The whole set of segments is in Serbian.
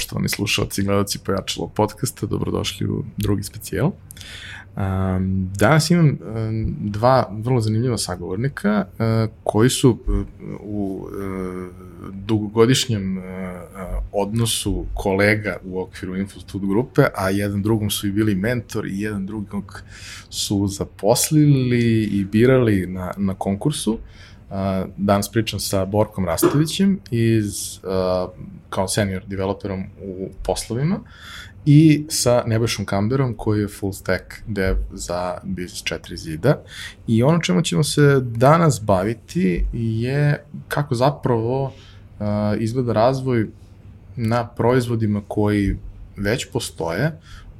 poštovani slušalci i gledalci Pojačalo podcasta, dobrodošli u drugi specijal. Danas imam dva vrlo zanimljiva sagovornika koji su u dugogodišnjem odnosu kolega u okviru Infostud grupe, a jedan drugom su i bili mentor i jedan drugog su zaposlili i birali na, na konkursu. Danas pričam sa Borkom Rastovićem iz, uh, kao senior developerom u poslovima i sa Nebojšom Kamberom koji je full stack dev za Biz 4 zida. I ono čemu ćemo se danas baviti je kako zapravo uh, izgleda razvoj na proizvodima koji već postoje,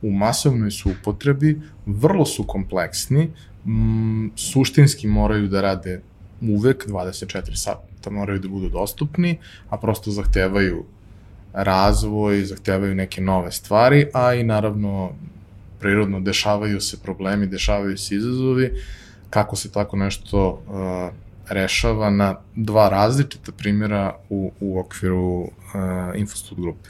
u masovnoj su upotrebi, vrlo su kompleksni, m, suštinski moraju da rade uvek 24 sata, moraju da budu dostupni, a prosto zahtevaju razvoj, zahtevaju neke nove stvari, a i naravno prirodno dešavaju se problemi, dešavaju se izazovi, kako se tako nešto uh, rešava na dva različita primjera u, u okviru uh, Infostud grupe.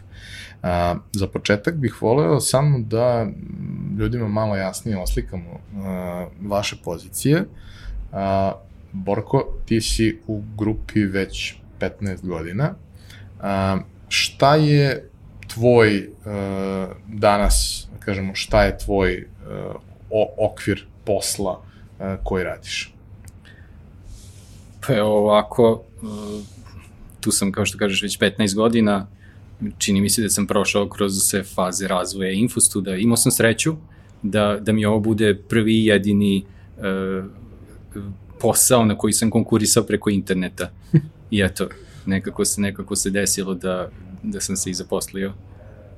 Uh, za početak bih voleo samo da ljudima malo jasnije oslikamo uh, vaše pozicije. Uh, Borko, ti si u grupi već 15 godina. Uh, šta je tvoj uh, danas, da kažemo, šta je tvoj uh, okvir posla uh, koji radiš? Pa evo ovako, tu sam, kao što kažeš, već 15 godina, čini mi se da sam prošao kroz sve faze razvoja Infostuda. Imao sam sreću da, da mi ovo bude prvi jedini uh, posao na koji sam konkurisao preko interneta. I eto, nekako se, nekako se desilo da, da sam se i zaposlio.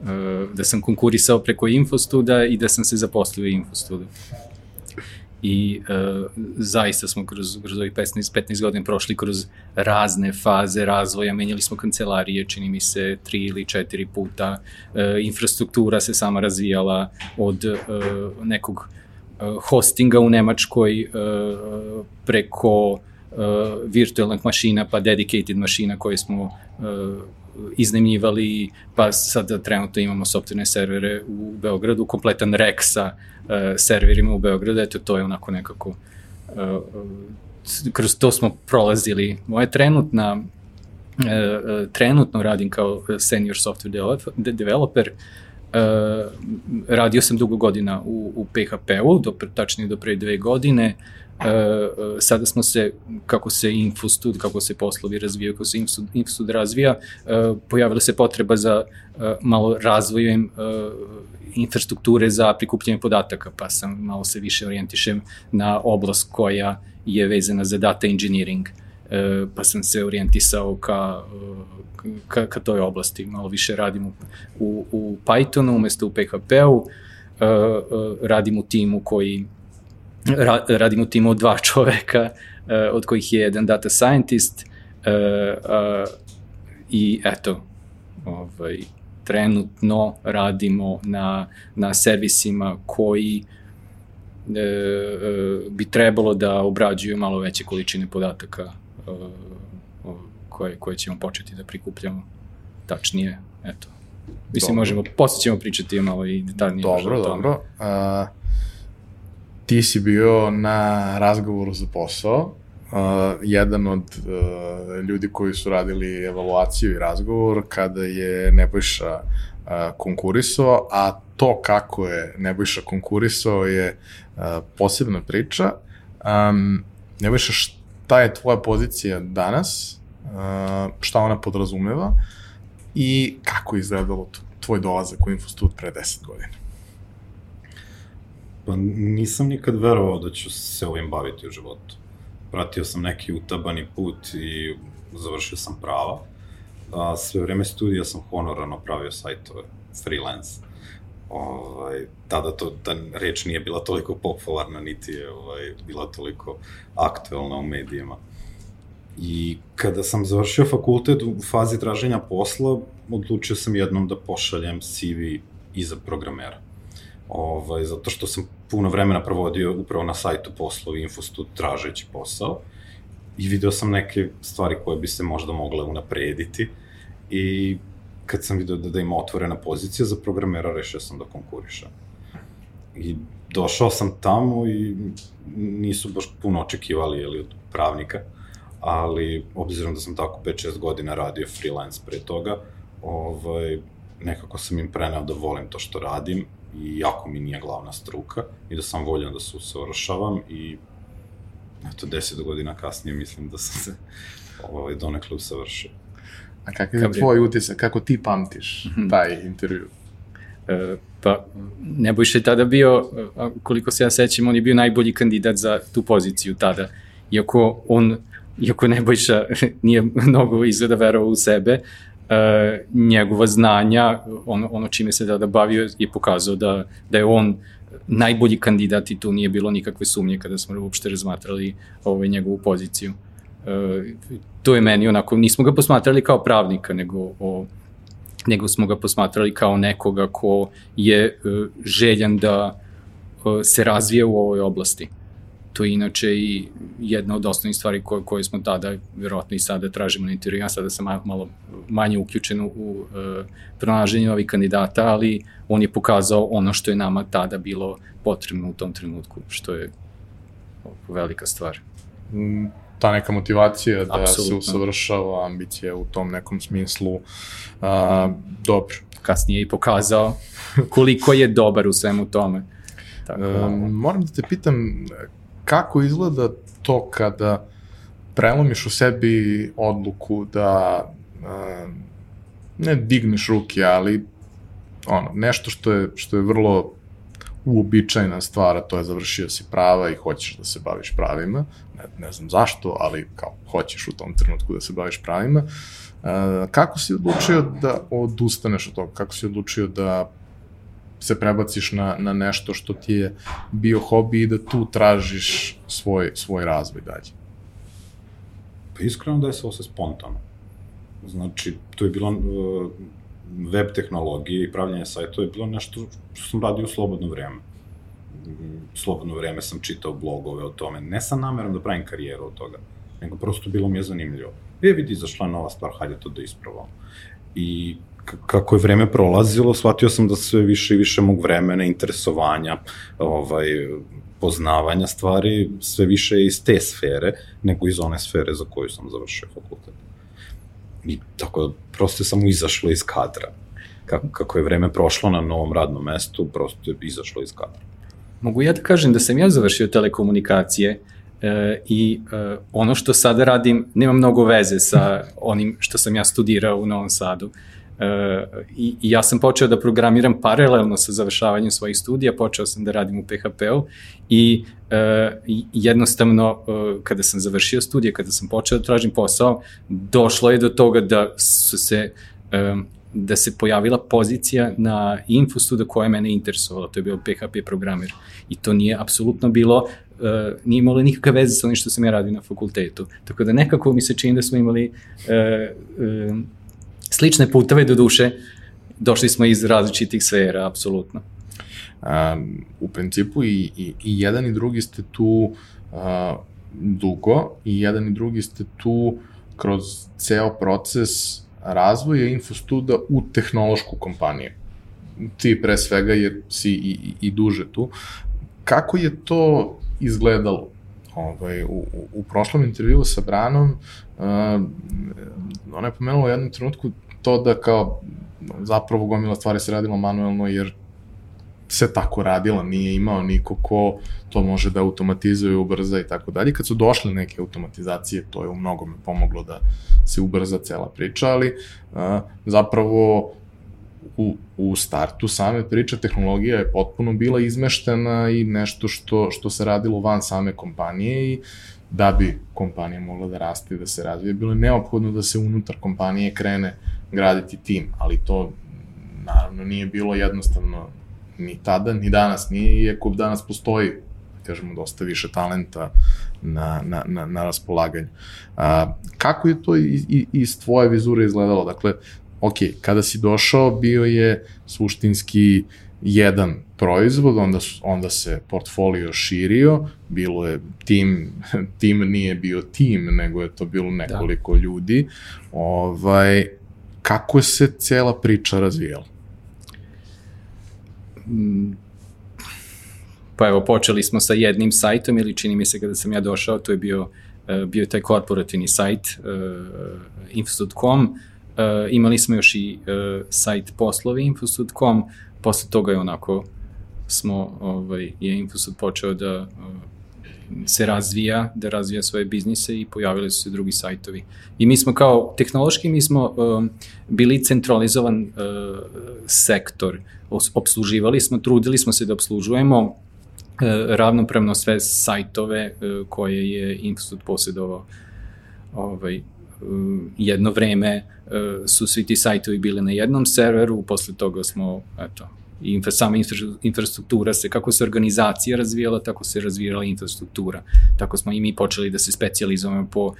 Uh, da sam konkurisao preko Infostuda i da sam se zaposlio u Infostudu. I uh, zaista smo kroz, kroz ovih 15, 15 godina prošli kroz razne faze razvoja, menjali smo kancelarije, čini mi se, tri ili četiri puta, uh, infrastruktura se sama razvijala od uh, nekog uh, hostinga u Nemačkoj uh, preko uh, virtualnih mašina pa dedicated mašina koje smo iznajmljivali, pa sad trenutno imamo sopstvene servere u Beogradu, kompletan rek sa serverima u Beogradu, eto to je onako nekako kroz to smo prolazili. Moja trenutna trenutno radim kao senior software developer, uh, radio sam dugo godina u, u PHP-u, do, tačnije do pre dve godine, uh, sada smo se, kako se Infostud, kako se poslovi razvijaju, kako se Infostud, Infostud razvija, uh, pojavila se potreba za uh, malo razvojem uh, infrastrukture za prikupljanje podataka, pa sam malo se više orijentišem na oblast koja je vezana za data engineering, uh, pa sam se orijentisao ka, ka, ka toj oblasti, malo više radim u, u, u Pythonu umesto u PHP-u, uh, uh, radim u timu koji ra, radim u timu od dva čoveka, uh, od kojih je jedan data scientist uh, uh, i eto, ovaj, trenutno radimo na, na servisima koji e, e, bi trebalo da obrađuju malo veće količine podataka. e, koje, koje ćemo početi da prikupljamo tačnije, eto. Mislim, dobro. možemo, posle ćemo pričati malo i detaljnije. Dobro, dobro. Uh, ti si bio na razgovoru za posao, uh, jedan od uh, ljudi koji su radili evaluaciju i razgovor kada je Nebojša uh, konkurisao, a to kako je Nebojša konkurisao je uh, posebna priča. Um, Nebojša, šta je tvoja pozicija danas, uh, šta ona podrazumeva i kako je izgledalo tvoj dolazak u Infostud pre 10 godina? Pa nisam nikad verovao da ću se ovim baviti u životu. Pratio sam neki utabani put i završio sam prava. A, sve vreme studija sam honorarno pravio sajtove, freelance. Ovaj, tada to, ta reč nije bila toliko popularna, niti je ovaj, bila toliko aktuelna u medijima. I kada sam završio fakultet u fazi traženja posla, odlučio sam jednom da pošaljem CV i za programera ovaj, zato što sam puno vremena provodio upravo na sajtu poslovi Infostud tražeći posao i video sam neke stvari koje bi se možda mogle unaprediti i kad sam vidio da, da ima otvorena pozicija za programera, rešio sam da konkurišem. I došao sam tamo i nisu baš puno očekivali jeli, od pravnika, ali obzirom da sam tako 5-6 godina radio freelance pre toga, ovaj, nekako sam im prenao da volim to što radim i jako mi nije glavna struka i da sam voljan da se usavršavam i eto, 10 godina kasnije mislim da sam se ovaj, donekle usavršio. A kakav je tvoj utisak, kako ti pamtiš mhm. taj intervju? E, pa, Nebojša je tada bio, koliko se ja sećam, on je bio najbolji kandidat za tu poziciju tada. Iako on, iako Nebojša nije mnogo izgleda verovao u sebe, e, njegova znanja, ono, ono čime se tada bavio je pokazao da, da je on najbolji kandidat i tu nije bilo nikakve sumnje kada smo uopšte razmatrali ovaj, njegovu poziciju. To je meni onako, nismo ga posmatrali kao pravnika, nego, o, nego smo ga posmatrali kao nekoga ko je e, željan da e, se razvije u ovoj oblasti. To je inače i jedna od osnovnih stvari koje, koje smo tada, verovatno i sada tražimo na intervju, ja sada sam malo manje uključen u uh, pronalaženje ovih kandidata, ali on je pokazao ono što je nama tada bilo potrebno u tom trenutku, što je velika stvar. Mm, ta neka motivacija da Absolutno. se usavršava, ambicija u tom nekom smislu, a, dobro. Kasnije je i pokazao koliko je dobar u svemu tome. Tako, da. moram da te pitam, kako izgleda to kada prelomiš u sebi odluku da a, ne digneš ruke, ali ono, nešto što je, što je vrlo uobičajena stvar, a to je završio si prava i hoćeš da se baviš pravima, ne, ne znam zašto, ali kao hoćeš u tom trenutku da se baviš pravima, uh, kako si odlučio da odustaneš od toga, kako si odlučio da se prebaciš na, na nešto što ti je bio hobi i da tu tražiš svoj, svoj razvoj dalje? Pa iskreno da je se spontano. Znači, to je bilo uh, web tehnologije i pravljanje sajtova je bilo nešto što sam radio u slobodno vreme. Slobodno vreme sam čitao blogove o tome. Ne sam namerom da pravim karijeru od toga, nego prosto bilo mi je zanimljivo. E, vidi, izašla nova stvar, hajde to da ispravam. I kako je vreme prolazilo, shvatio sam da sve više i više mog vremena, interesovanja, ovaj, poznavanja stvari, sve više iz te sfere, nego iz one sfere za koju sam završio fakultet. I tako da prosto je samo izašlo iz kadra. Kako, kako je vreme prošlo na novom radnom mestu, prosto je izašlo iz kadra. Mogu ja da kažem da sam ja završio telekomunikacije e, i e, ono što sada radim nema mnogo veze sa onim što sam ja studirao u Novom Sadu. I, I ja sam počeo da programiram paralelno sa završavanjem svojih studija, počeo sam da radim u PHP-u i e, jednostavno e, kada sam završio studije, kada sam počeo da tražim posao, došlo je do toga da su se e, da se pojavila pozicija na Infostuda koja je mene interesovala, to je bio PHP programer. I to nije apsolutno bilo, uh, nije imalo nikakve veze sa onim što sam ja radio na fakultetu. Tako da nekako mi se čini da smo imali uh, uh, slične puteve do duše, došli smo iz različitih sfera, apsolutno. Um, u principu i, i, i jedan i drugi ste tu uh, dugo i jedan i drugi ste tu kroz ceo proces razvoja infostuda u tehnološku kompaniju. Ti pre svega jer si i, i, i duže tu. Kako je to izgledalo? Ovaj, u, u, u prošlom intervju sa Branom uh, ona je pomenula u jednom trenutku to da kao zapravo gomila stvari se radila manuelno jer se tako radila, nije imao niko ko to može da automatizuje, ubrza i tako dalje. Kad su došle neke automatizacije, to je u mnogome pomoglo da se ubrza cela priča, ali a, zapravo u, u startu same priče tehnologija je potpuno bila izmeštena i nešto što, što se radilo van same kompanije i da bi kompanija mogla da raste i da se razvije, bilo je neophodno da se unutar kompanije krene graditi tim, ali to naravno nije bilo jednostavno ni tada, ni danas nije, iako danas postoji kažemo, dosta više talenta na, na, na, na raspolaganju. A, kako je to iz, iz tvoje vizure izgledalo? Dakle, ok, kada si došao, bio je suštinski jedan proizvod, onda, onda se portfolio širio, bilo je tim, tim nije bio tim, nego je to bilo nekoliko da. ljudi. Ovaj, kako se cela priča razvijala? Pa evo, počeli smo sa jednim sajtom, ili čini mi se kada sam ja došao, to je bio, uh, bio taj korporativni sajt uh, infostud.com, uh, imali smo još i sajt poslovi infostud.com, posle toga je onako smo, ovaj, je Infosud počeo da se razvija, da razvija svoje biznise i pojavili su se drugi sajtovi. I mi smo kao tehnološki, mi smo um, bili centralizovan uh, sektor, obsluživali smo, trudili smo se da obslužujemo uh, ravnopravno sve sajtove uh, koje je Infosud posjedovao. Ovaj, jedno vreme su svi ti sajtovi bili na jednom serveru, posle toga smo, eto, infra, sama infrastruktura se, kako se organizacija razvijala, tako se razvijala infrastruktura. Tako smo i mi počeli da se specializujemo po uh,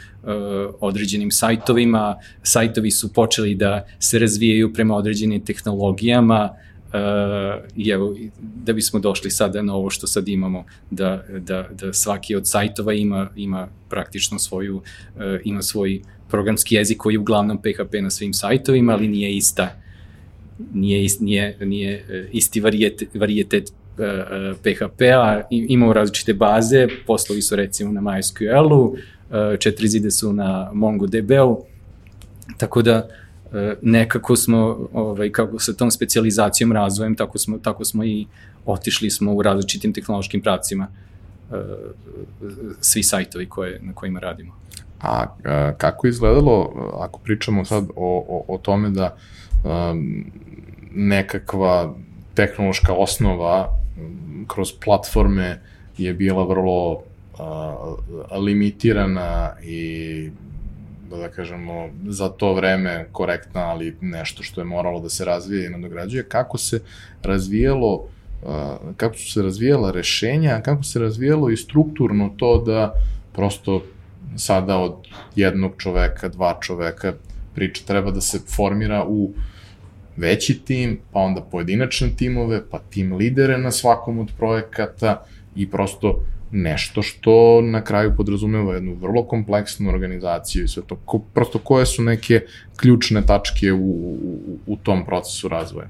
određenim sajtovima, sajtovi su počeli da se razvijaju prema određenim tehnologijama, uh, i evo, da bismo došli sada na ovo što sad imamo, da, da, da svaki od sajtova ima, ima praktično svoju, uh, ima svoj programski jezik koji je uglavnom PHP na svim sajtovima, ali nije ista nije, nije, nije e, isti varijet, varijetet uh, e, PHP-a, e, imamo različite baze, poslovi su recimo na MySQL-u, uh, četiri zide su na MongoDB-u, tako da nekako smo, ovaj, kako sa tom specializacijom, razvojem, tako smo, tako smo i otišli smo u različitim tehnološkim pravcima svi sajtovi koje, na kojima radimo. A, kako izgledalo, ako pričamo sad o, o, o tome da um, nekakva tehnološka osnova kroz platforme je bila vrlo uh, limitirana i da kažemo, za to vreme korektna, ali nešto što je moralo da se razvije i nadograđuje. Kako se razvijalo, uh, kako su se razvijala rešenja, kako se razvijalo i strukturno to da prosto sada od jednog čoveka, dva čoveka priča treba da se formira u uh, veći tim, pa onda pojedinačne timove, pa tim lidere na svakom od projekata i prosto nešto što na kraju podrazumeva jednu vrlo kompleksnu organizaciju i sve to. Ko, prosto koje su neke ključne tačke u, u, u tom procesu razvoja?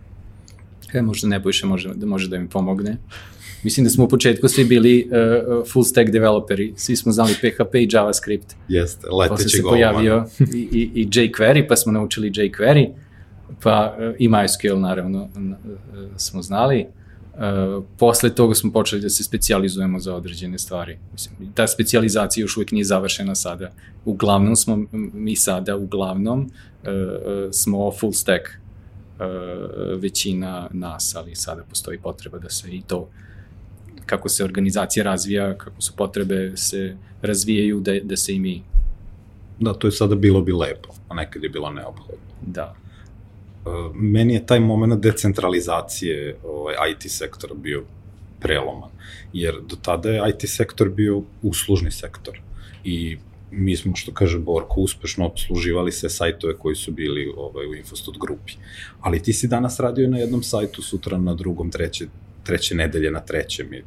E, možda Nebojša može, da može da mi pomogne. Mislim da smo u početku svi bili uh, full stack developeri, svi smo znali PHP i JavaScript. Jeste, leteći Posle se pojavio i, i, i jQuery, pa smo naučili jQuery pa e, i MySQL naravno e, smo znali. Uh, posle toga smo počeli da se specializujemo za određene stvari. Mislim, ta specializacija još uvijek nije završena sada. Uglavnom smo, mi sada uglavnom uh, smo full stack uh, većina nas, ali sada postoji potreba da se i to kako se organizacija razvija, kako su potrebe se razvijaju, da, da se i mi... Da, to je sada bilo bi lepo, a nekad je bilo neophodno. Da meni je taj moment decentralizacije ovaj, IT sektora bio preloman, jer do tada je IT sektor bio uslužni sektor i mi smo, što kaže Borko, uspešno obsluživali sve sajtove koji su bili ovaj, u Infostud grupi. Ali ti si danas radio na jednom sajtu, sutra na drugom, treće, treće nedelje na trećem i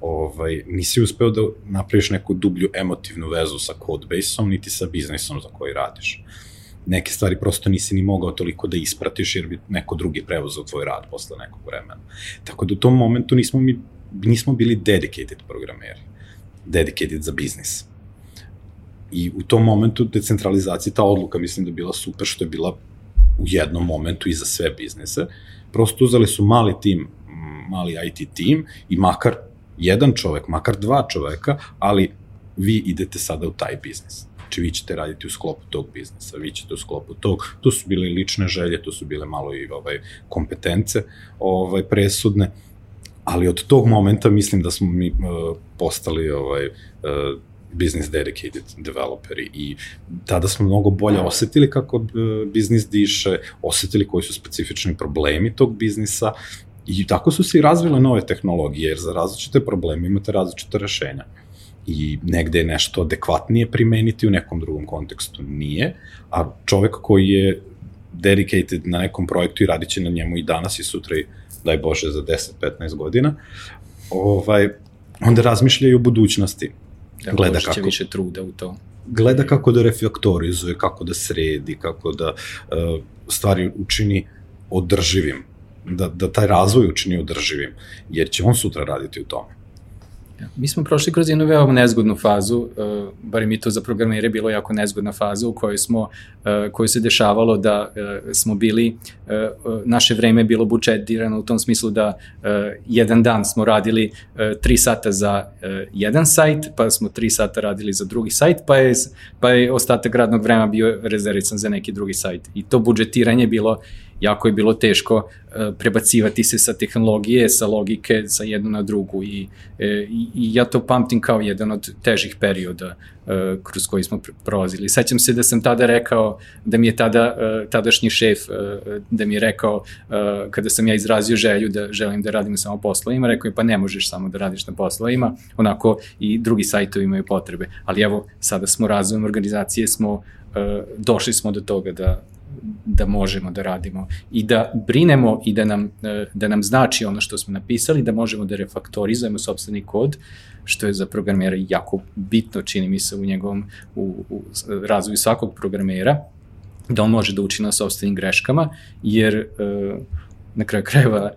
ovaj, nisi uspeo da napraviš neku dublju emotivnu vezu sa codebase-om, niti sa biznisom za koji radiš. Uh, neke stvari prosto nisi ni mogao toliko da ispratiš jer bi neko drugi preuzeo tvoj rad posle nekog vremena. Tako da u tom momentu nismo mi nismo bili dedicated programeri, dedicated za biznis. I u tom momentu decentralizacije, ta odluka mislim da bila super, što je bila u jednom momentu i za sve biznise. Prosto uzeli su mali tim, mali IT tim i makar jedan čovek, makar dva čoveka, ali vi idete sada u taj biznis. Znači, vi ćete raditi u sklopu tog biznesa, vi ćete u sklopu tog, tu su bile lične želje, tu su bile malo i ovaj, kompetence ovaj, presudne, ali od tog momenta mislim da smo mi uh, postali ovaj, uh, business dedicated developeri i tada smo mnogo bolje osetili kako uh, biznis diše, osetili koji su specifični problemi tog biznisa i tako su se i razvile nove tehnologije, jer za različite probleme imate različite rešenja i negde je nešto adekvatnije primeniti, u nekom drugom kontekstu nije, a čovek koji je dedicated na nekom projektu i radit će na njemu i danas i sutra i daj Bože za 10-15 godina, ovaj, onda razmišljaju o budućnosti. Da, Gleda kako. će više truda u to. gleda kako da refaktorizuje, kako da sredi, kako da uh, stvari učini održivim, da, da taj razvoj učini održivim, jer će on sutra raditi u tome. Mi smo prošli kroz jednu veoma nezgodnu fazu, uh, bar mi to za programere bilo jako nezgodna faza u kojoj smo, uh, kojoj se dešavalo da uh, smo bili, naše vreme bilo budžetirano u tom smislu da jedan dan smo radili tri sata za jedan sajt, pa smo tri sata radili za drugi sajt, pa je, pa je ostatak radnog vremena bio rezervisan za neki drugi sajt. I to budžetiranje je bilo jako je bilo teško e, prebacivati se sa tehnologije, sa logike, sa jednu na drugu i, e, i, i ja to pamtim kao jedan od težih perioda e, kroz koji smo prolazili. Sećam se da sam tada rekao, da mi je tada tadašnji šef, da mi je rekao, kada sam ja izrazio želju da želim da radim samo poslovima, rekao je pa ne možeš samo da radiš na poslovima, onako i drugi sajtovi imaju potrebe. Ali evo, sada smo razvojem organizacije, smo došli smo do toga da da možemo da radimo i da brinemo i da nam, e, da nam znači ono što smo napisali, da možemo da refaktorizujemo sobstveni kod, što je za programera jako bitno, čini mi se, u njegovom u, u razvoju svakog programera, da on može da uči na sobstvenim greškama, jer e, na kraju krajeva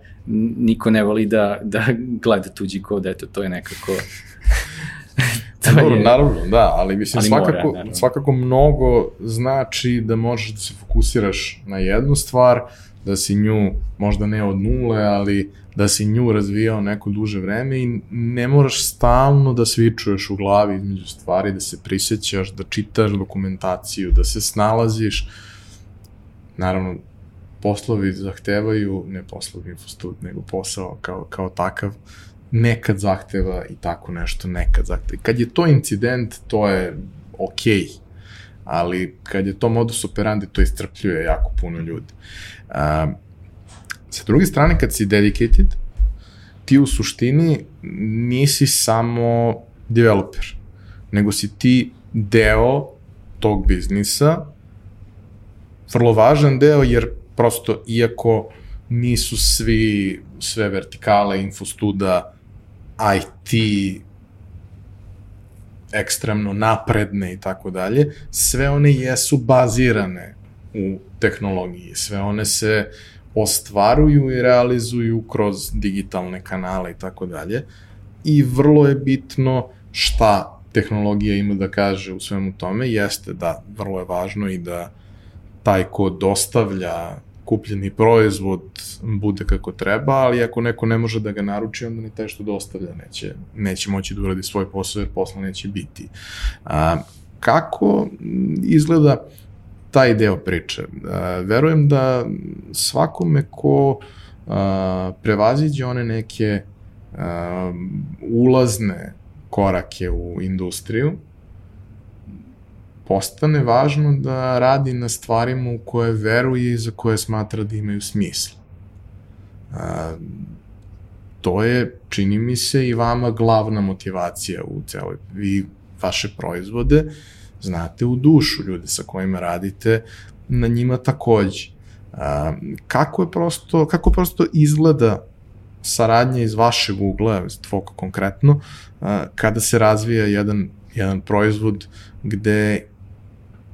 niko ne voli da, da gleda tuđi kod, eto, to je nekako Dobro, je... naravno, da, ali mislim ali svakako, mora, svakako mnogo znači da možeš da se fokusiraš na jednu stvar, da si nju, možda ne od nule, ali da si nju razvijao neko duže vreme i ne moraš stalno da svičuješ u glavi između stvari, da se prisjećaš, da čitaš dokumentaciju, da se snalaziš. Naravno, poslovi zahtevaju, ne poslovi infostud, nego posao kao, kao takav, nekad zahteva i tako nešto, nekad zahteva. Kad je to incident, to je okej, okay, ali kad je to modus operandi, to istrpljuje jako puno ljudi. Uh, sa druge strane, kad si dedicated, ti u suštini nisi samo developer, nego si ti deo tog biznisa, vrlo važan deo, jer prosto, iako nisu svi, sve vertikale infostuda IT ekstremno napredne i tako dalje, sve one jesu bazirane u tehnologiji, sve one se ostvaruju i realizuju kroz digitalne kanale i tako dalje. I vrlo je bitno šta tehnologija ima da kaže u svemu tome, jeste da vrlo je važno i da taj ko dostavlja kupljeni proizvod bude kako treba, ali ako neko ne može da ga naruči, onda ni taj što dostavlja neće, neće moći da uradi svoj posao, jer posla neće biti. A, kako izgleda taj deo priče? A, verujem da svakome ko a, prevaziđe one neke a, ulazne korake u industriju, postane važno da radi na stvarima u koje veruje i za koje smatra da imaju smisla. A, to je, čini mi se, i vama glavna motivacija u celoj. Vi vaše proizvode znate u dušu ljude sa kojima radite, na njima takođe. A, kako je prosto, kako prosto izgleda saradnja iz vašeg ugla, iz tvog konkretno, a, kada se razvija jedan, jedan proizvod gde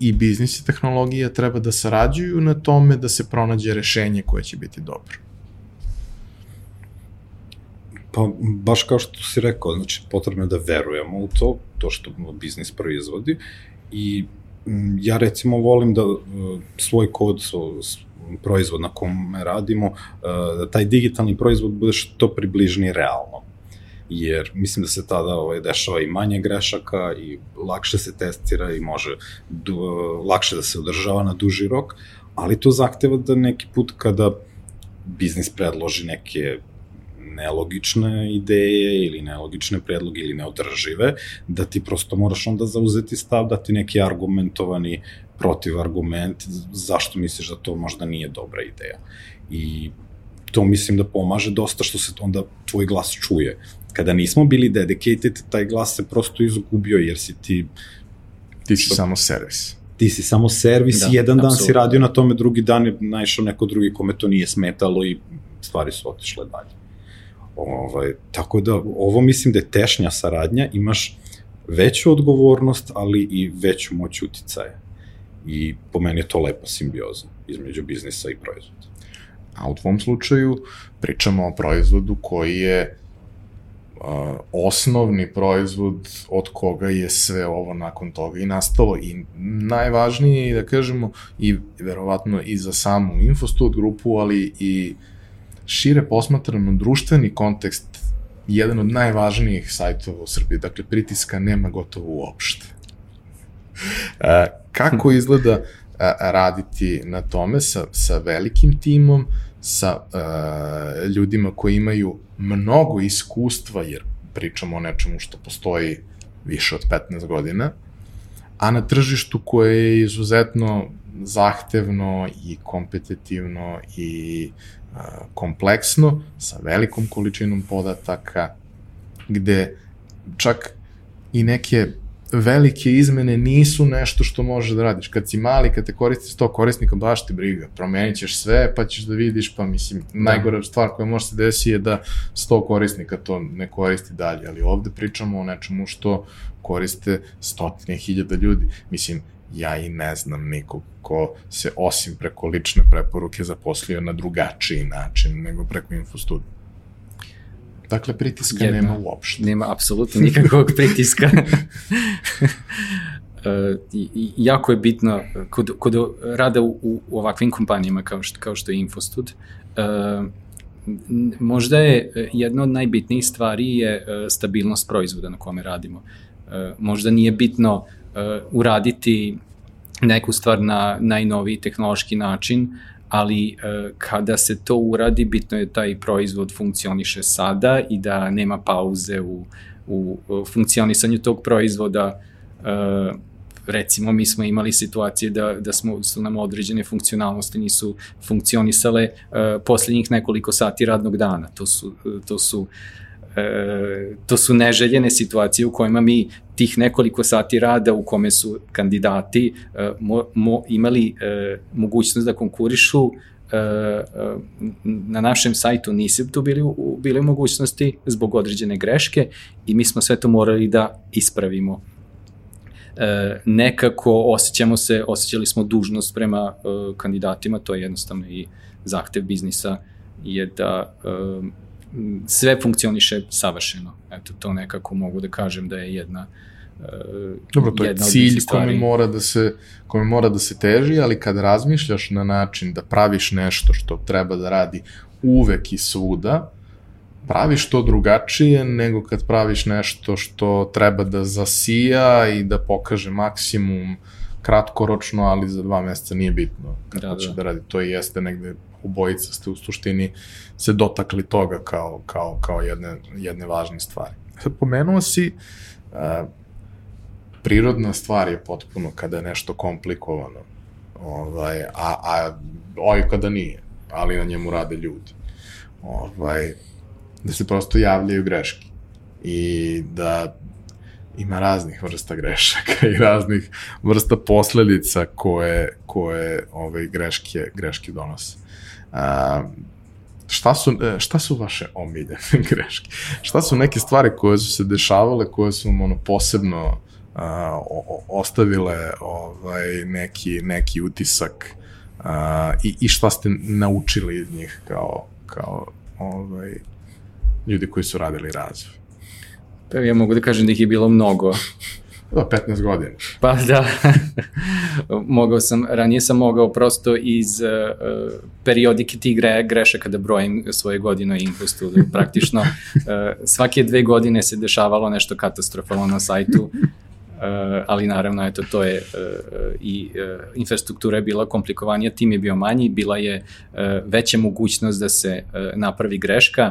i biznis i tehnologija treba da sarađuju na tome da se pronađe rešenje koje će biti dobro. Pa, baš kao što si rekao, znači, potrebno je da verujemo u to, to što biznis proizvodi i m, ja recimo volim da uh, svoj kod, so, proizvod na kom radimo, uh, da taj digitalni proizvod bude što približni realno jer mislim da se tada ovaj, dešava i manje grešaka i lakše se testira i može du, lakše da se održava na duži rok, ali to zahteva da neki put kada biznis predloži neke nelogične ideje ili nelogične predloge ili neodržive, da ti prosto moraš onda zauzeti stav, da ti neki argumentovani protivargument zašto misliš da to možda nije dobra ideja. I to mislim da pomaže dosta što se onda tvoj glas čuje. Kada nismo bili dedicated, taj glas se prosto izgubio jer si ti... Ti si što, samo servis. Ti si samo servis da, i jedan dan si radio na tome, drugi dan je naišao neko drugi kome to nije smetalo i stvari su otišle dalje. Ovaj, tako da, ovo mislim da je tešnja saradnja, imaš veću odgovornost, ali i veću moć uticaja. I po meni je to lepa simbioza između biznisa i proizvoda. A u tvom slučaju pričamo o proizvodu koji je uh, osnovni proizvod od koga je sve ovo nakon toga i nastalo. I najvažnije je da kažemo i verovatno i za samu Infostud grupu, ali i šire posmatrano društveni kontekst jedan od najvažnijih sajtova u Srbiji, dakle pritiska nema gotovo uopšte. E, kako izgleda e, raditi na tome sa, sa velikim timom, sa e, ljudima koji imaju mnogo iskustva, jer pričamo o nečemu što postoji više od 15 godina, a na tržištu koje je izuzetno zahtevno i kompetitivno i kompleksno, sa velikom količinom podataka, gde čak i neke velike izmene nisu nešto što možeš da radiš. Kad si mali, kad te koristi 100 korisnika, baš ti briga. Promenit ćeš sve, pa ćeš da vidiš, pa mislim, da. najgora stvar koja može se desi je da 100 korisnika to ne koristi dalje, ali ovde pričamo o nečemu što koriste stotine hiljada ljudi. Mislim, ja i ne znam nikog ko se osim preko lične preporuke zaposlio na drugačiji način nego preko infostudija. Dakle, pritiska Jedna. nema uopšte. Nema apsolutno nikakvog pritiska. e, jako je bitno kod, kod rada u, u ovakvim kompanijama kao što, kao što je Infostud, e, možda je jedna od najbitnijih stvari je e, stabilnost proizvoda na kome radimo. E, možda nije bitno uh, uraditi neku stvar na najnoviji tehnološki način, ali uh, kada se to uradi, bitno je da taj proizvod funkcioniše sada i da nema pauze u, u, funkcionisanju tog proizvoda. Uh, recimo, mi smo imali situacije da, da smo, su nam određene funkcionalnosti nisu funkcionisale uh, poslednjih nekoliko sati radnog dana. To su, to su e, to su neželjene situacije u kojima mi tih nekoliko sati rada u kome su kandidati e, mo, mo, imali e, mogućnost da konkurišu e, e, na našem sajtu nisi tu bili, u, bili u mogućnosti zbog određene greške i mi smo sve to morali da ispravimo. E, nekako osjećamo se, osjećali smo dužnost prema e, kandidatima, to je jednostavno i zahtev biznisa je da e, sve funkcioniše savršeno. Eto, to nekako mogu da kažem da je jedna Uh, Dobro, to je cilj kome mora, da se, kome mora da se teži, ali kad razmišljaš na način da praviš nešto što treba da radi uvek i svuda, praviš to drugačije nego kad praviš nešto što treba da zasija i da pokaže maksimum kratkoročno, ali za dva meseca nije bitno kad da, da. da radi. To i jeste negde obojica ste u suštini se dotakli toga kao, kao, kao jedne, jedne važne stvari. Sad pomenuo si, uh, prirodna stvar je potpuno kada je nešto komplikovano, ovaj, a, a ovaj kada nije, ali na njemu rade ljudi. Ovaj, da se prosto javljaju greške i da ima raznih vrsta grešaka i raznih vrsta posledica koje, koje ove greške, greške donose. A, šta su, e, šta su vaše omiljene greške? Šta su neke stvari koje su se dešavale, koje su ono posebno a, o, ostavile ovaj, neki, neki utisak a, i, i šta ste naučili iz njih kao, kao ovaj, ljudi koji su radili razvoj? Pa ja mogu da kažem da ih je bilo mnogo. Da, 15 godina. Pa da, mogao sam, ranije sam mogao prosto iz uh, periodike tih gre, grešaka da brojim svoje godine u Infostudu. Praktično uh, svake dve godine se dešavalo nešto katastrofalno na sajtu, ali naravno, eto, to je uh, i uh, infrastruktura je bila komplikovanija, tim je bio manji, bila je veća mogućnost da se napravi greška,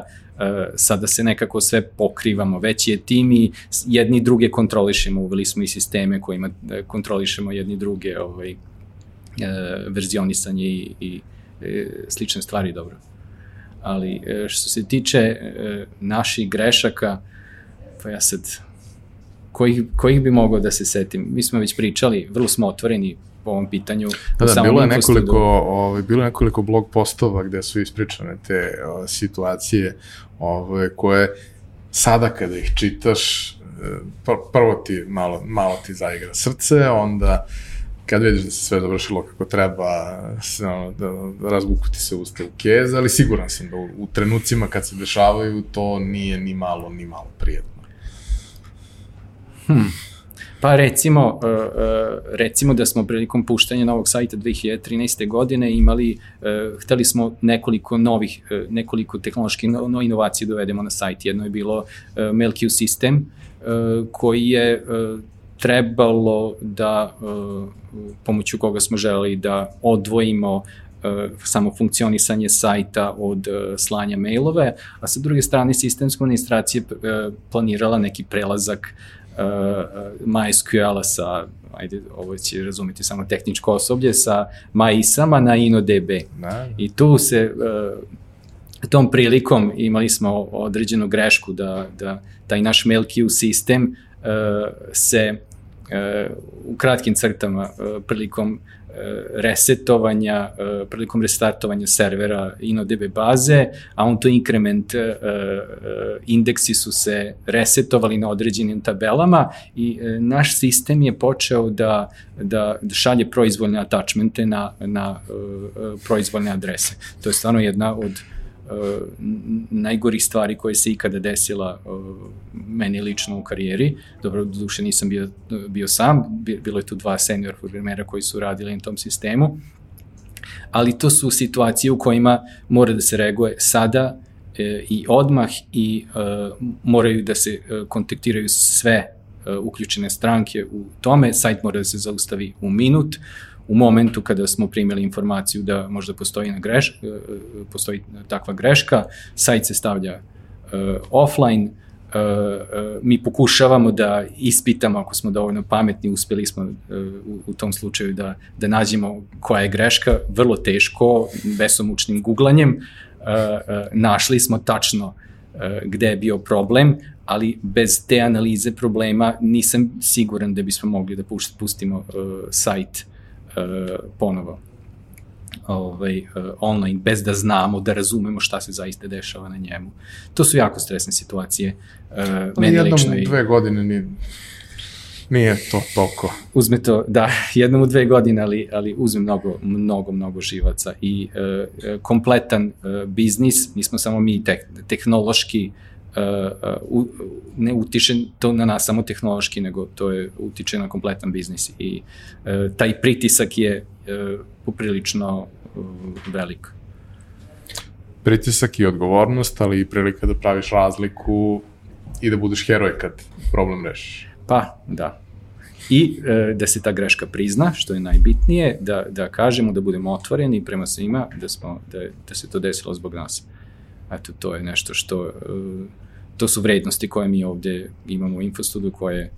sada se nekako sve pokrivamo, veći je tim i jedni druge kontrolišemo, uveli smo i sisteme kojima e, kontrolišemo jedni druge ovaj, verzionisanje i, i slične stvari dobro. Ali što se tiče naših grešaka, pa ja sad, kojih, kojih bi mogao da se setim? Mi smo već pričali, vrlo smo otvoreni po ovom pitanju. Da, da, bilo je nekoliko, ovaj, bilo je nekoliko blog postova gde su ispričane te o, situacije ovaj, koje sada kada ih čitaš pr- prvo ti malo, malo ti zaigra srce, onda kad vidiš da se sve završilo kako treba, se, ono, da razgukuti se usta u kez, ali siguran sam da u, u trenucima kad se dešavaju to nije ni malo, ni malo prijetno. Hmm. Pa recimo, e, e, recimo da smo prilikom puštanja novog sajta 2013. godine imali, e, hteli smo nekoliko novih, nekoliko tehnoloških inovacija da dovedemo na sajt. Jedno je bilo MailQ sistem, koji je trebalo da, pomoću koga smo želeli da odvojimo samo funkcionisanje sajta od slanja mailove, a sa druge strane sistemska administracija planirala neki prelazak uh, MySQL-a sa, ajde, ovo će razumeti samo tehničko osoblje, sa MyISama na InnoDB. Da, da. I tu se, uh, tom prilikom imali smo određenu grešku da, da taj naš MailQ sistem uh, se uh, u kratkim crtama uh, prilikom resetovanja, e, prilikom restartovanja servera InnoDB baze, a on to inkrement e, indeksi su se resetovali na određenim tabelama i naš sistem je počeo da, da, šalje proizvoljne attachmente na, na proizvoljne adrese. To je stvarno jedna od najgorih stvari koje se ikada desila uh, meni lično u karijeri. Dobro, do duše nisam bio, bio sam, bilo je tu dva senior programera koji su radili na tom sistemu, ali to su situacije u kojima mora da se reaguje sada e, i odmah i e, moraju da se e, kontaktiraju sve e, uključene stranke u tome, sajt mora da se zaustavi u minut, u momentu kada smo primili informaciju da možda postoji, na greš, e, e, postoji takva greška, sajt se stavlja uh, offline, mi pokušavamo da ispitamo ako smo dovoljno pametni, uspeli smo u, u tom slučaju da, da nađemo koja je greška, vrlo teško, besomučnim googlanjem, uh, našli smo tačno gde je bio problem, ali bez te analize problema nisam siguran da bismo mogli da pustimo sajt ponovo ovaj, uh, online, bez da znamo, da razumemo šta se zaista dešava na njemu. To su jako stresne situacije. Uh, meni jednom lično i... dve godine ni, nije to toliko. Uzme to, da, jednom u dve godine, ali, ali uzme mnogo, mnogo, mnogo živaca i uh, kompletan uh, biznis, nismo samo mi tek, tehnološki uh, ne utiče to na nas samo tehnološki, nego to je utiče na kompletan biznis i uh, taj pritisak je uh, poprilično uh, velik. Pritisak i odgovornost, ali i prilika da praviš razliku i da budeš heroj kad problem rešiš. Pa, da. I e, da se ta greška prizna, što je najbitnije, da, da kažemo, da budemo otvoreni prema svima, da, smo, da, da se to desilo zbog nas. Eto, to je nešto što, e, to su vrednosti koje mi ovde imamo u Infostudu, koje e,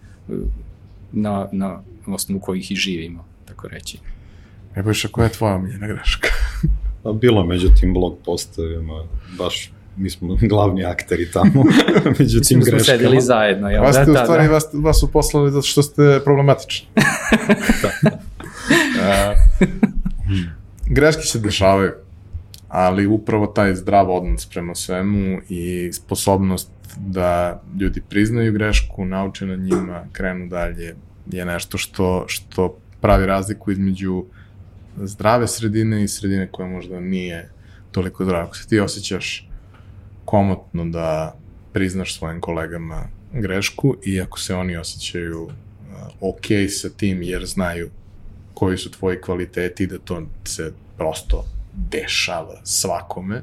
na, na osnovu kojih i živimo, tako reći. E baš, koja je tvoja omiljena greška? Pa bilo među tim blog postovima, baš mi smo glavni akteri tamo, među tim greškama. Mi smo sedeli zajedno, jel? Vas ste, da, u stvari, da. vas, vas su poslali zato što ste problematični. da, da. Uh, greške se dešavaju ali upravo taj zdrav odnos prema svemu i sposobnost da ljudi priznaju grešku, nauče na njima, krenu dalje, je nešto što, što pravi razliku između zdrave sredine i sredine koja možda nije toliko zdrava. Ako se ti osjećaš komotno da priznaš svojim kolegama grešku i ako se oni osjećaju uh, ok sa tim jer znaju koji su tvoji kvaliteti da to se prosto dešava svakome.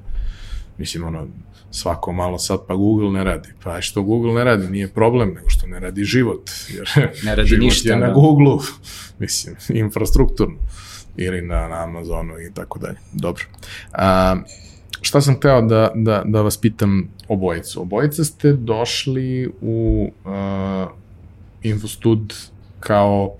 Mislim, ono, svako malo sad pa Google ne radi. Pa što Google ne radi, nije problem, nego što ne radi život. Jer ne radi život ništa, je na da. Google, mislim, infrastrukturno ili na, na Amazonu i tako dalje. Dobro. A, šta sam hteo da, da, da vas pitam obojicu? Obojica ste došli u uh, Infostud kao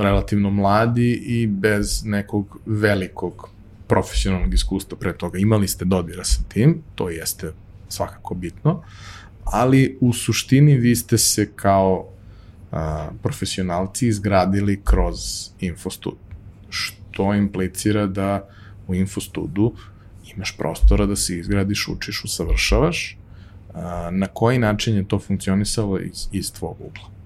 relativno mladi i bez nekog velikog profesionalnog iskustva pre toga. Imali ste dodira sa tim, to jeste svakako bitno, ali u suštini vi ste se kao a, profesionalci izgradili kroz Infostud, što implicira da u Infostudu imaš prostora da se izgradiš, učiš, usavršavaš, A, na koji način je to funkcionisalo iz, iz tvog ugla?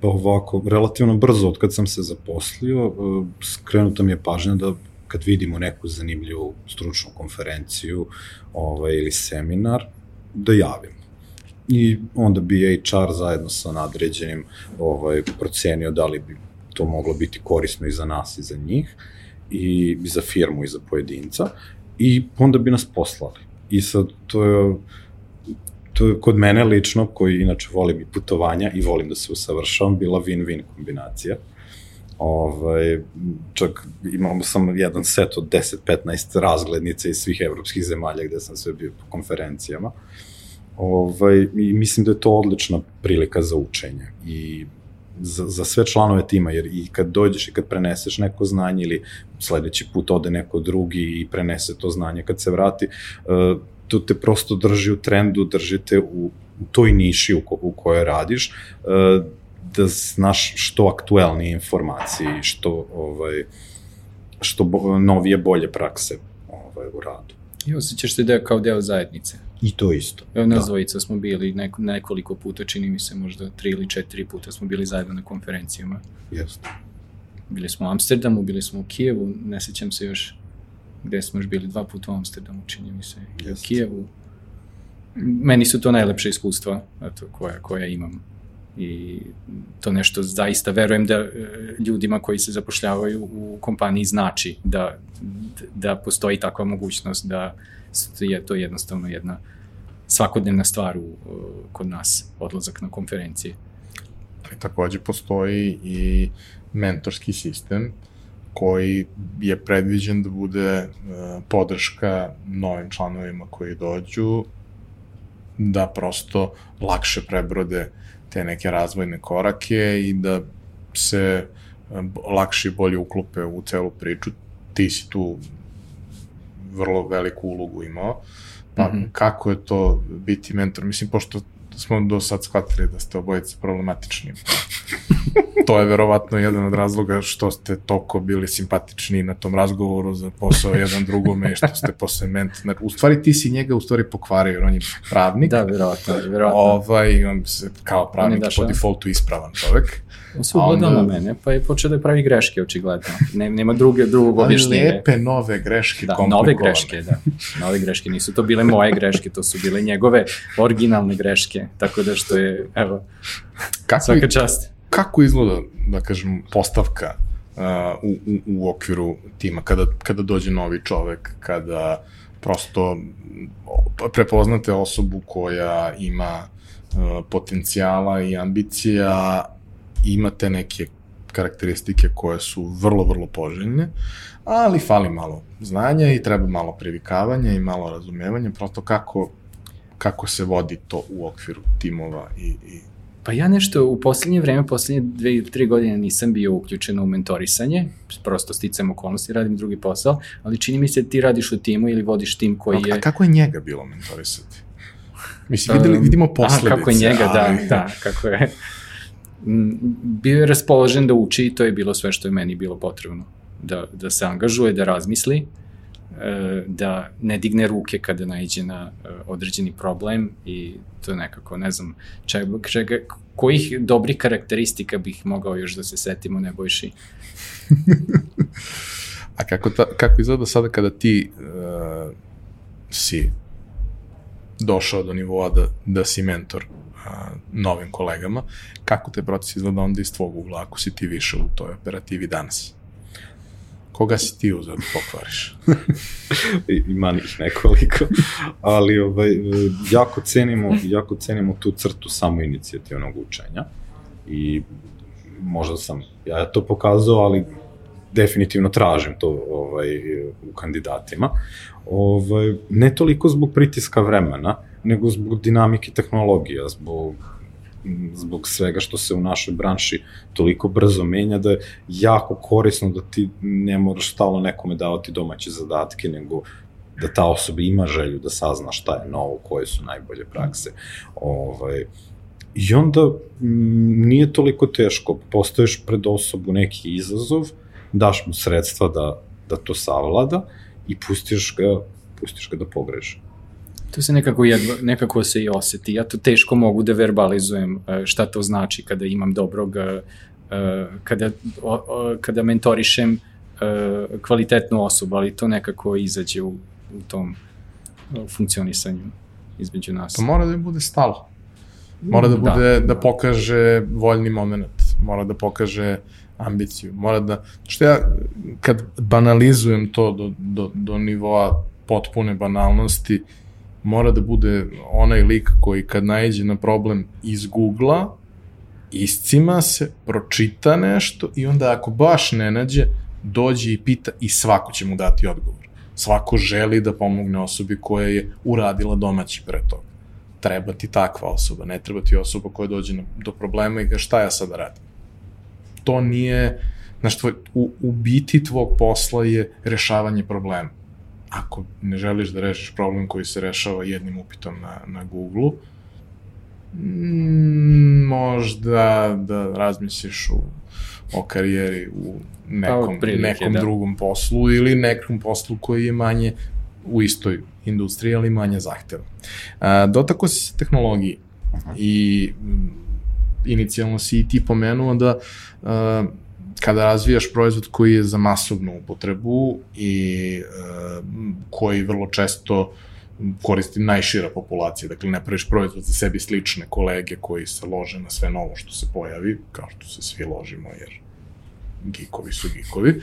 Pa ovako, relativno brzo od kad sam se zaposlio, e, skrenuta mi je pažnja da kad vidimo neku zanimljivu stručnu konferenciju ovaj, ili seminar, da javim. I onda bi HR zajedno sa nadređenim ovaj, procenio da li bi to moglo biti korisno i za nas i za njih, i za firmu i za pojedinca, i onda bi nas poslali. I sad, to je, to je kod mene lično, koji inače volim i putovanja i volim da se usavršavam, bila win-win kombinacija. Ovaj, čak imamo sam jedan set od 10-15 razglednice iz svih evropskih zemalja gde sam sve bio po konferencijama. Ovaj, I mislim da je to odlična prilika za učenje. I za, za sve članove tima, jer i kad dođeš i kad preneseš neko znanje ili sledeći put ode neko drugi i prenese to znanje kad se vrati, uh, to te prosto drži u trendu, držite u, u toj niši u, ko, u kojoj radiš, uh, da znaš što aktuelnije informacije i što, ovaj, što bo, novije bolje prakse ovaj, u radu. I osjećaš se da je kao deo zajednice. I to isto. Evo nas da. dvojica smo bili neko, nekoliko puta, čini mi se možda tri ili četiri puta smo bili zajedno na konferencijama. Jeste. Bili smo u Amsterdamu, bili smo u Kijevu, ne sećam se još gde smo još bili dva puta u Amsterdamu, čini mi se, Jeste. u Kijevu. Meni su to najlepše iskustva eto, koja, koja imam i to nešto zaista verujem da e, ljudima koji se zapošljavaju u kompaniji znači da, da postoji takva mogućnost da je to jednostavno jedna svakodnevna stvar u, kod nas, odlazak na konferencije. Ali takođe postoji i mentorski sistem koji je predviđen da bude uh, podrška novim članovima koji dođu da prosto lakše prebrode te neke razvojne korake i da se lakše i bolje uklope u celu priču. Ti si tu vrlo veliku ulogu imao. Pa mm -hmm. kako je to biti mentor? Mislim, pošto smo do sad shvatili da ste obojice problematični. to je verovatno jedan od razloga što ste toliko bili simpatični na tom razgovoru za posao jedan drugome i što ste posle mentor. U stvari ti si njega u stvari pokvario, jer on je pravnik. Da, verovatno, verovatno. Ovaj, on se kao pravnik po defaultu ispravan čovek. On se ugledao onda... na mene, pa je počeo da pravi greške, očigledno. Ne, nema druge, drugog objašnjenja. Ali lepe nove greške, da, nove greške, da. Nove greške, nisu to bile moje greške, to su bile njegove originalne greške. Tako da što je, evo, kako, svaka čast. Kako izgleda, da kažem, postavka uh, u, u, u okviru tima, kada, kada dođe novi čovek, kada prosto prepoznate osobu koja ima uh, potencijala i ambicija, imate neke karakteristike koje su vrlo, vrlo poželjne, ali fali malo znanja i treba malo privikavanja i malo razumevanja, prosto kako, kako se vodi to u okviru timova i, i Pa ja nešto u poslednje vreme, poslednje dve ili tri godine nisam bio uključen u mentorisanje, prosto sticam okolnosti, radim drugi posao, ali čini mi se ti radiš u timu ili vodiš tim koji je... A kako je njega bilo mentorisati? Mislim, videli, vidimo posledice. A, kako je njega, da, ali... da, da, kako je bio je raspoložen da uči i to je bilo sve što je meni bilo potrebno. Da, da se angažuje, da razmisli, e, da ne digne ruke kada najđe na e, određeni problem i to je nekako, ne znam, čega, čega, kojih dobrih karakteristika bih mogao još da se setimo Nebojši? A kako, ta, kako izgleda sada kada ti uh, si došao do nivoa da, da si mentor novim kolegama. Kako te proces izgleda onda iz tvog ugla, ako si ti više u toj operativi danas? Koga si ti uzao da pokvariš? Ima njih nekoliko, ali ovaj, jako, cenimo, jako cenimo tu crtu samo inicijativnog učenja i možda sam ja to pokazao, ali definitivno tražim to ovaj, u kandidatima. Ovaj, ne toliko zbog pritiska vremena, nego zbog dinamike tehnologija, zbog zbog svega što se u našoj branši toliko brzo menja da je jako korisno da ti ne moraš stalno nekome davati domaće zadatke, nego da ta osoba ima želju da sazna šta je novo, koje su najbolje prakse. Ovaj, I onda m, nije toliko teško, postoješ pred osobu neki izazov, daš mu sredstva da, da to savlada i pustiš ga, pustiš ga da pogreši To se nekako, jedva, nekako se i oseti. Ja to teško mogu da verbalizujem e, šta to znači kada imam dobrog, e, e, kada, kada mentorišem kvalitetnu osobu, ali to nekako izađe u, u tom funkcionisanju između nas. To mora da bude stalo. Mora da bude, da, da pokaže voljni moment, mora da pokaže ambiciju, mora da, što ja, kad banalizujem to do, do, do nivoa potpune banalnosti, mora da bude onaj lik koji kad najđe na problem iz Google-a, iscima se, pročita nešto i onda ako baš ne nađe, dođe i pita i svako će mu dati odgovor. Svako želi da pomogne osobi koja je uradila domaći pre toga. Treba ti takva osoba, ne treba ti osoba koja dođe na, do problema i kaže šta ja sada radim. To nije, znaš, tvoj, u, u biti tvog posla je rešavanje problema ako ne želiš da rešiš problem koji se rešava jednim upitom na, na Google-u, mm, možda da razmisliš u, o karijeri u nekom, prilike, nekom da. drugom poslu ili nekom poslu koji je manje u istoj industriji, ali manje zahteva. A, dotako si se tehnologiji Aha. i m, inicijalno si i ti pomenuo da kada razvijaš proizvod koji je za masovnu upotrebu i uh, koji vrlo često koristi najšira populacija, dakle ne praviš proizvod za sebi slične kolege koji se lože na sve novo što se pojavi, kao što se svi ložimo jer gikovi su gikovi,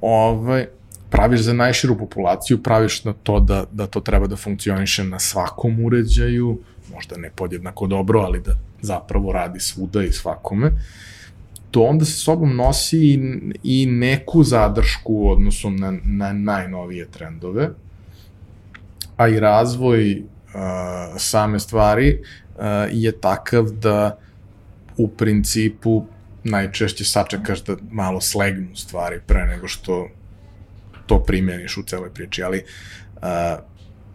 ovaj, praviš za najširu populaciju, praviš na to da, da to treba da funkcioniše na svakom uređaju, možda ne podjednako dobro, ali da zapravo radi svuda i svakome. Uh, to onda sa sobom nosi i, i neku zadršku u odnosu na, na najnovije trendove, a i razvoj uh, same stvari uh, je takav da u principu najčešće sačekaš da malo slegnu stvari pre nego što to primjeniš u celoj priči, ali uh,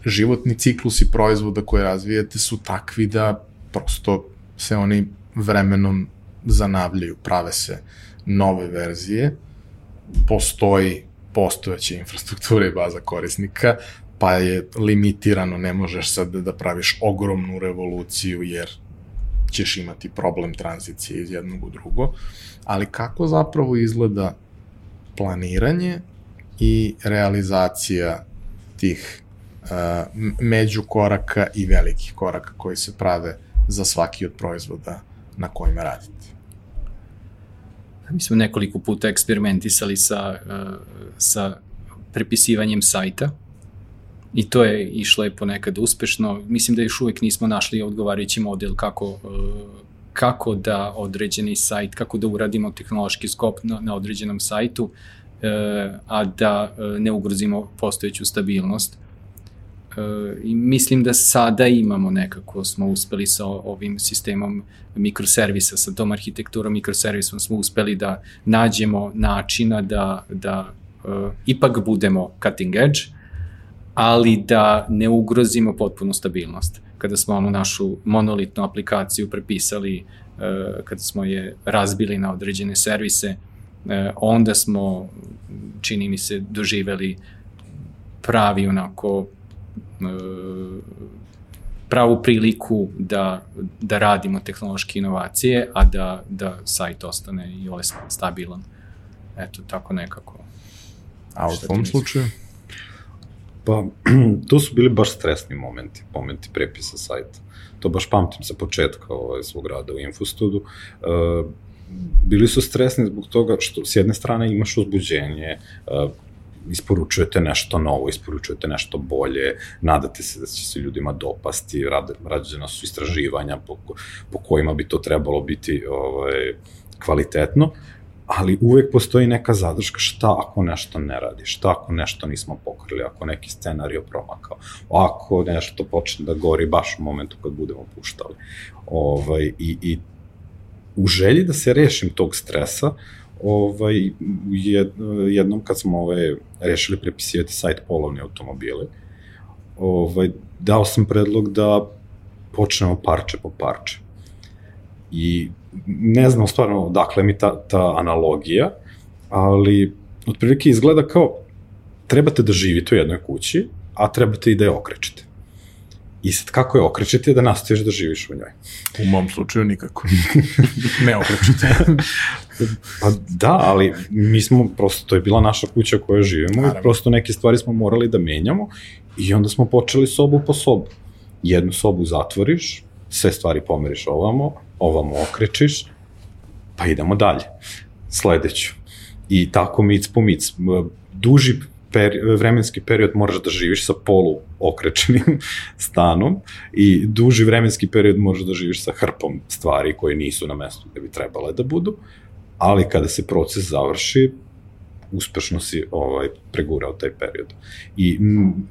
životni ciklusi proizvoda koje razvijate su takvi da prosto se oni vremenom zanavljaju, prave se nove verzije, postoji postojeća infrastruktura i baza korisnika, pa je limitirano, ne možeš sad da, praviš ogromnu revoluciju jer ćeš imati problem tranzicije iz jednog u drugo, ali kako zapravo izgleda planiranje i realizacija tih uh, među koraka i velikih koraka koji se prave za svaki od proizvoda na kojima radite? Mi smo nekoliko puta eksperimentisali sa, uh, sa prepisivanjem sajta i to je išlo je ponekad uspešno. Mislim da još uvek nismo našli odgovarajući model kako, uh, kako da određeni sajt, kako da uradimo tehnološki skop na, na određenom sajtu, uh, a da ne ugrozimo postojeću stabilnost. E, i mislim da sada imamo nekako, smo uspeli sa ovim sistemom mikroservisa, sa tom arhitekturom mikroservisom smo uspeli da nađemo načina da, da uh, ipak budemo cutting edge, ali da ne ugrozimo potpunu stabilnost. Kada smo onu našu monolitnu aplikaciju prepisali, uh, kada smo je razbili na određene servise, uh, onda smo, čini mi se, doživeli pravi onako pravu priliku da, da radimo tehnološke inovacije, a da, da sajt ostane i ovaj stabilan. Eto, tako nekako. A u tom slučaju? Pa, to su bili baš stresni momenti, momenti prepisa sajta. To baš pamtim sa početka ovaj, svog rada u Infostudu. Uh, bili su stresni zbog toga što s jedne strane imaš uzbuđenje, uh, isporučujete nešto novo, isporučujete nešto bolje, nadate se da će se ljudima dopasti, rađena su istraživanja po, po kojima bi to trebalo biti ovaj, kvalitetno, ali uvek postoji neka zadrška šta ako nešto ne radi, šta ako nešto nismo pokrili, ako neki scenario promakao, ako nešto počne da gori baš u momentu kad budemo puštali. Ovaj, i, I u želji da se rešim tog stresa, uh, ovaj, jed, jednom kad smo ovaj, rešili prepisivati sajt polovne automobile, ovaj, dao sam predlog da počnemo parče po parče. I ne znam stvarno dakle mi ta, ta analogija, ali otprilike izgleda kao trebate da živite u jednoj kući, a trebate i da je okrečite. I sad kako je okrećete da nastojiš da živiš u njoj? U mom slučaju nikako. ne okrećete. pa da, ali mi smo, prosto, to je bila naša kuća koja živimo Naravno. i prosto neke stvari smo morali da menjamo i onda smo počeli sobu po sobu. Jednu sobu zatvoriš, sve stvari pomeriš ovamo, ovamo okrečiš, pa idemo dalje. Sledeću. I tako mic po mic. Duži peri, vremenski period moraš da živiš sa polu okrečenim stanom i duži vremenski period možeš da živiš sa hrpom stvari koje nisu na mestu gde bi trebale da budu, ali kada se proces završi, uspešno si ovaj, pregurao taj period. I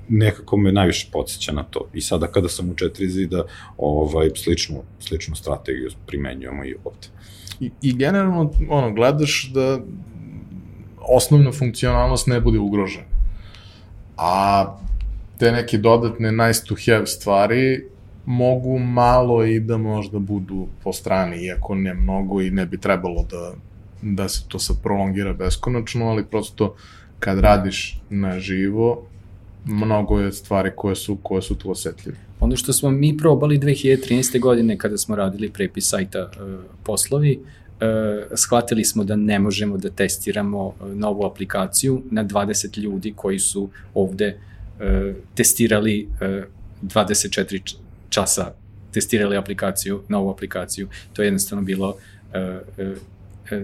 nekako me najviše podsjeća na to. I sada kada sam u četiri zida, ovaj, sličnu, sličnu strategiju primenjujemo i ovde. I, i generalno, ono, gledaš da osnovna funkcionalnost ne bude ugrožena. A te neke dodatne nice to have stvari mogu malo i da možda budu po strani, iako ne mnogo i ne bi trebalo da, da se to sad prolongira beskonačno, ali prosto kad radiš na živo, mnogo je stvari koje su, koje su tu osetljive. Ono što smo mi probali 2013. godine kada smo radili prepis sajta uh, poslovi, shvatili smo da ne možemo da testiramo uh, novu aplikaciju na 20 ljudi koji su ovde uh, testirali uh, 24 časa testirali aplikaciju, novu aplikaciju. To je jednostavno bilo uh, uh,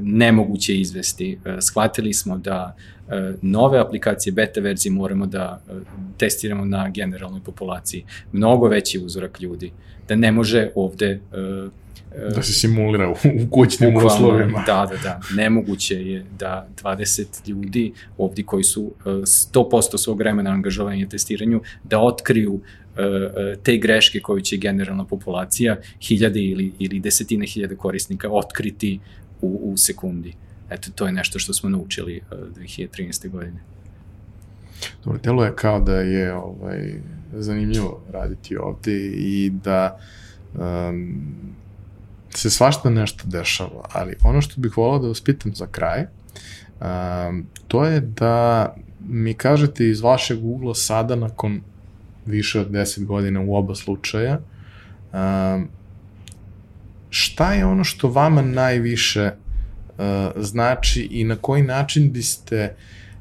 nemoguće izvesti. Shvatili smo da nove aplikacije, beta verzije moramo da testiramo na generalnoj populaciji. Mnogo veći uzorak ljudi. Da ne može ovde Da se simulira u, u kućnim uslovima. Da, da, da. Nemoguće je da 20 ljudi ovdje koji su 100% e, svog vremena angažovani na testiranju, da otkriju e, e, te greške koje će generalna populacija, hiljade ili, ili desetine hiljade korisnika otkriti u, u sekundi. Eto, to je nešto što smo naučili 2013. godine. Dobro, telo je kao da je ovaj, zanimljivo raditi ovde i da um, se svašta nešto dešava, ali ono što bih volao da vas pitam za kraj, um, to je da mi kažete iz vašeg ugla sada, nakon više od 10 godina u oba slučaja, um, šta je ono što vama najviše uh, znači i na koji način biste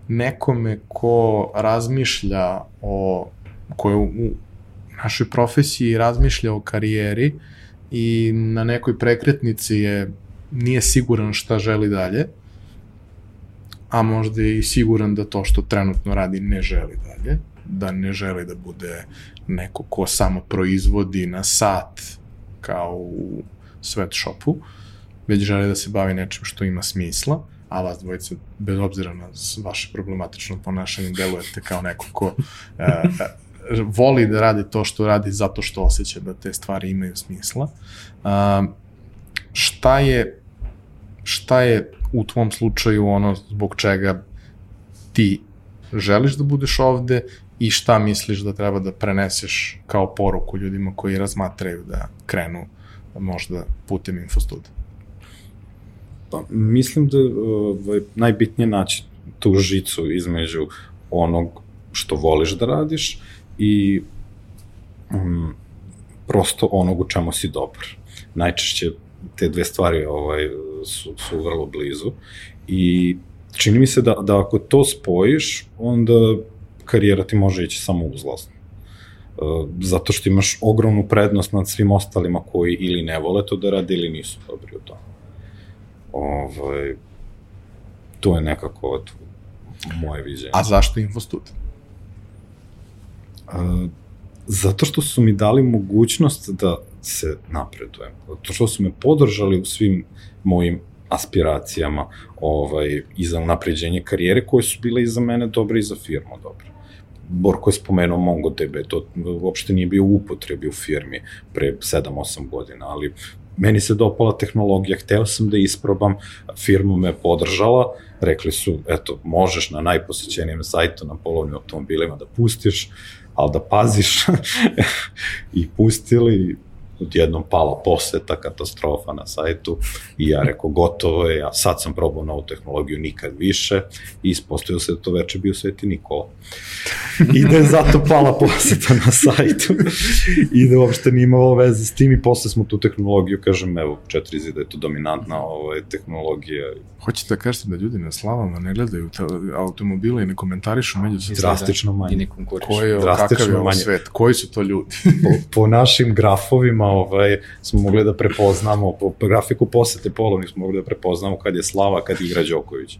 nekome ko razmišlja o, ko je u našoj profesiji razmišlja o karijeri, uh, i na nekoj prekretnici je nije siguran šta želi dalje, a možda je i siguran da to što trenutno radi ne želi dalje, da ne želi da bude neko ko samo proizvodi na sat kao u sweatshopu, već želi da se bavi nečim što ima smisla, a vas dvojice, bez obzira na vaše problematično ponašanje, delujete kao neko ko e, voli da radi to što radi zato što osjeća da te stvari imaju smisla. Um, šta je šta je u tvom slučaju ono zbog čega ti želiš da budeš ovde i šta misliš da treba da preneseš kao poruku ljudima koji razmatraju da krenu možda putem infostuda? Pa, mislim da ovaj, najbitnije naći tu žicu između onog što voliš da radiš i um, prosto onog u čemu si dobar. Najčešće te dve stvari ovaj, su, su vrlo blizu i čini mi se da, da ako to spojiš, onda karijera ti može ići samo uzlazno. Uh, zato što imaš ogromnu prednost nad svim ostalima koji ili ne vole to da rade ili nisu dobri u tome. Ovaj, to je nekako moje viđenje. A zašto Infostud? Zato što su mi dali mogućnost da se napredujem. Zato što su me podržali u svim mojim aspiracijama ovaj, i za napređenje karijere koje su bile i za mene dobre i za firmu dobre. Borko je spomenuo MongoDB, to uopšte nije bio u upotrebi u firmi pre 7-8 godina, ali meni se dopala tehnologija, hteo sam da isprobam, firma me podržala, rekli su, eto, možeš na najposećenijem sajtu na polovnim automobilima da pustiš, ali da paziš i pustili odjednom pala poseta, katastrofa na sajtu i ja rekao gotovo je, ja sad sam probao novu tehnologiju nikad više i ispostavio se da to veče bio Sveti Nikola. I da je zato pala poseta na sajtu i da uopšte nije imalo veze s tim i posle smo tu tehnologiju, kažem, evo, četiri zida je to dominantna ovaj, tehnologija. Hoćete da kažete da ljudi na slavama ne gledaju automobile i ne komentarišu među Drastično manje. I ne konkurišu. Koji je, kakav je svet? Koji su to ljudi? po, po našim grafovima ovaj, smo mogli da prepoznamo, po, po grafiku posete polovnih smo mogli da prepoznamo kad je Slava, kad igra Đoković.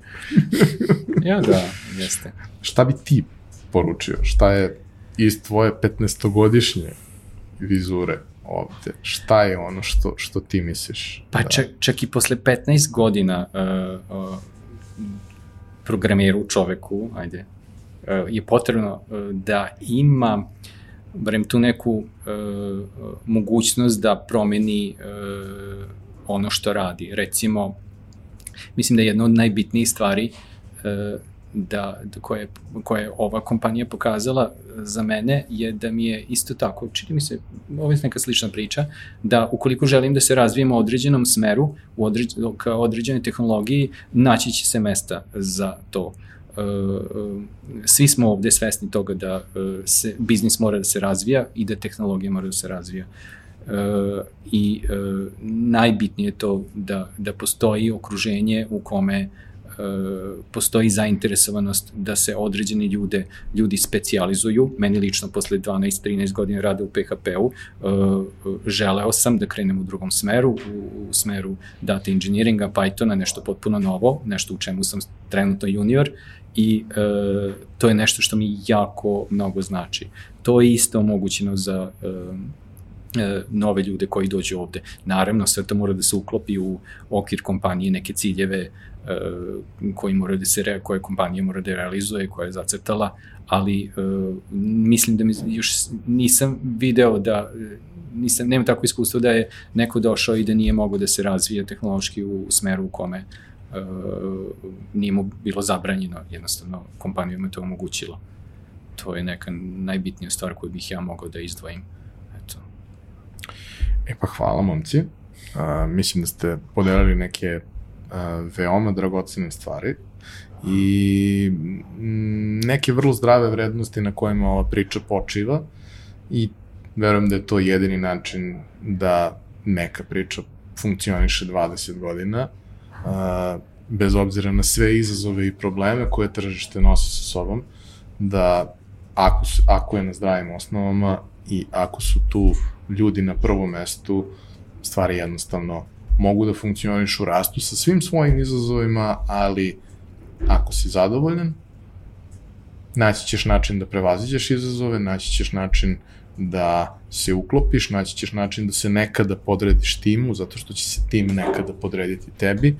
ja, da, jeste. Šta bi ti poručio? Šta je iz tvoje 15-godišnje vizure ovde? Šta je ono što, što ti misliš? Pa da... čak, čak i posle 15 godina uh, uh, programiru čoveku, ajde, uh, je potrebno uh, da ima uh, barem tu neku uh, mogućnost da promeni uh, ono što radi. Recimo, mislim da je jedna od najbitnijih stvari uh, da, da koje, koje je ova kompanija pokazala za mene je da mi je isto tako, čini mi se, ovo je neka slična priča, da ukoliko želim da se razvijem u određenom smeru, u određ, ka određenoj tehnologiji, naći će se mesta za to. Uh, svi smo ovde svesni toga da uh, se, biznis mora da se razvija i da tehnologija mora da se razvija. I najbitnije je to da, da postoji okruženje u kome postoji zainteresovanost da se određeni ljude, ljudi specializuju. Meni lično posle 12-13 godina rada u PHP-u želeo sam da krenem u drugom smeru, u, u smeru data engineeringa, Pythona, nešto potpuno novo, nešto u čemu sam trenutno junior i e, to je nešto što mi jako mnogo znači. To je isto omogućeno za e, e, nove ljude koji dođu ovde. Naravno, sve to mora da se uklopi u okvir kompanije, neke ciljeve e, koji mora da se, koje kompanija mora da realizuje, koja je zacrtala, ali e, mislim da mi još nisam video da nisam, nemam tako iskustvo da je neko došao i da nije mogo da se razvije tehnološki u smeru u kome nije mu bilo zabranjeno, jednostavno kompanija mu to omogućila. To je neka najbitnija stvar koju bih ja mogao da izdvojim. Eto. E pa hvala momci. Uh, mislim da ste podelili neke uh, veoma dragocene stvari i neke vrlo zdrave vrednosti na kojima ova priča počiva i verujem da je to jedini način da neka priča funkcioniše 20 godina bez obzira na sve izazove i probleme koje tržište nosi sa sobom, da ako, ako je na zdravim osnovama i ako su tu ljudi na prvom mestu, stvari jednostavno mogu da funkcionišu, rastu sa svim svojim izazovima, ali ako si zadovoljan, naći ćeš način da prevaziđeš izazove, naći ćeš način da se uklopiš, naći ćeš način da se nekada podrediš timu, zato što će se tim nekada podrediti tebi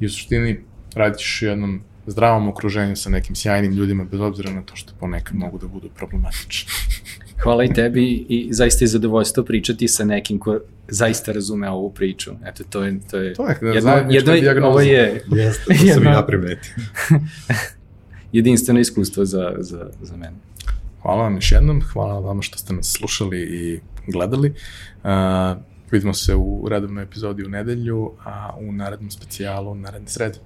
i u suštini radit ćeš u jednom zdravom okruženju sa nekim sjajnim ljudima, bez obzira na to što ponekad mogu da budu problematični. Hvala i tebi i zaista je zadovoljstvo pričati sa nekim ko zaista razume ovu priču. Eto, to je, to je, to je jedno, jedno, jedno, ovo je, Jeste, to sam ja primetio. jedinstveno iskustvo za, za, za mene. Hvala vam još jednom, hvala vama što ste nas slušali i gledali. Uh, vidimo se u redovnoj epizodi u nedelju, a u narednom specijalu naredne srede.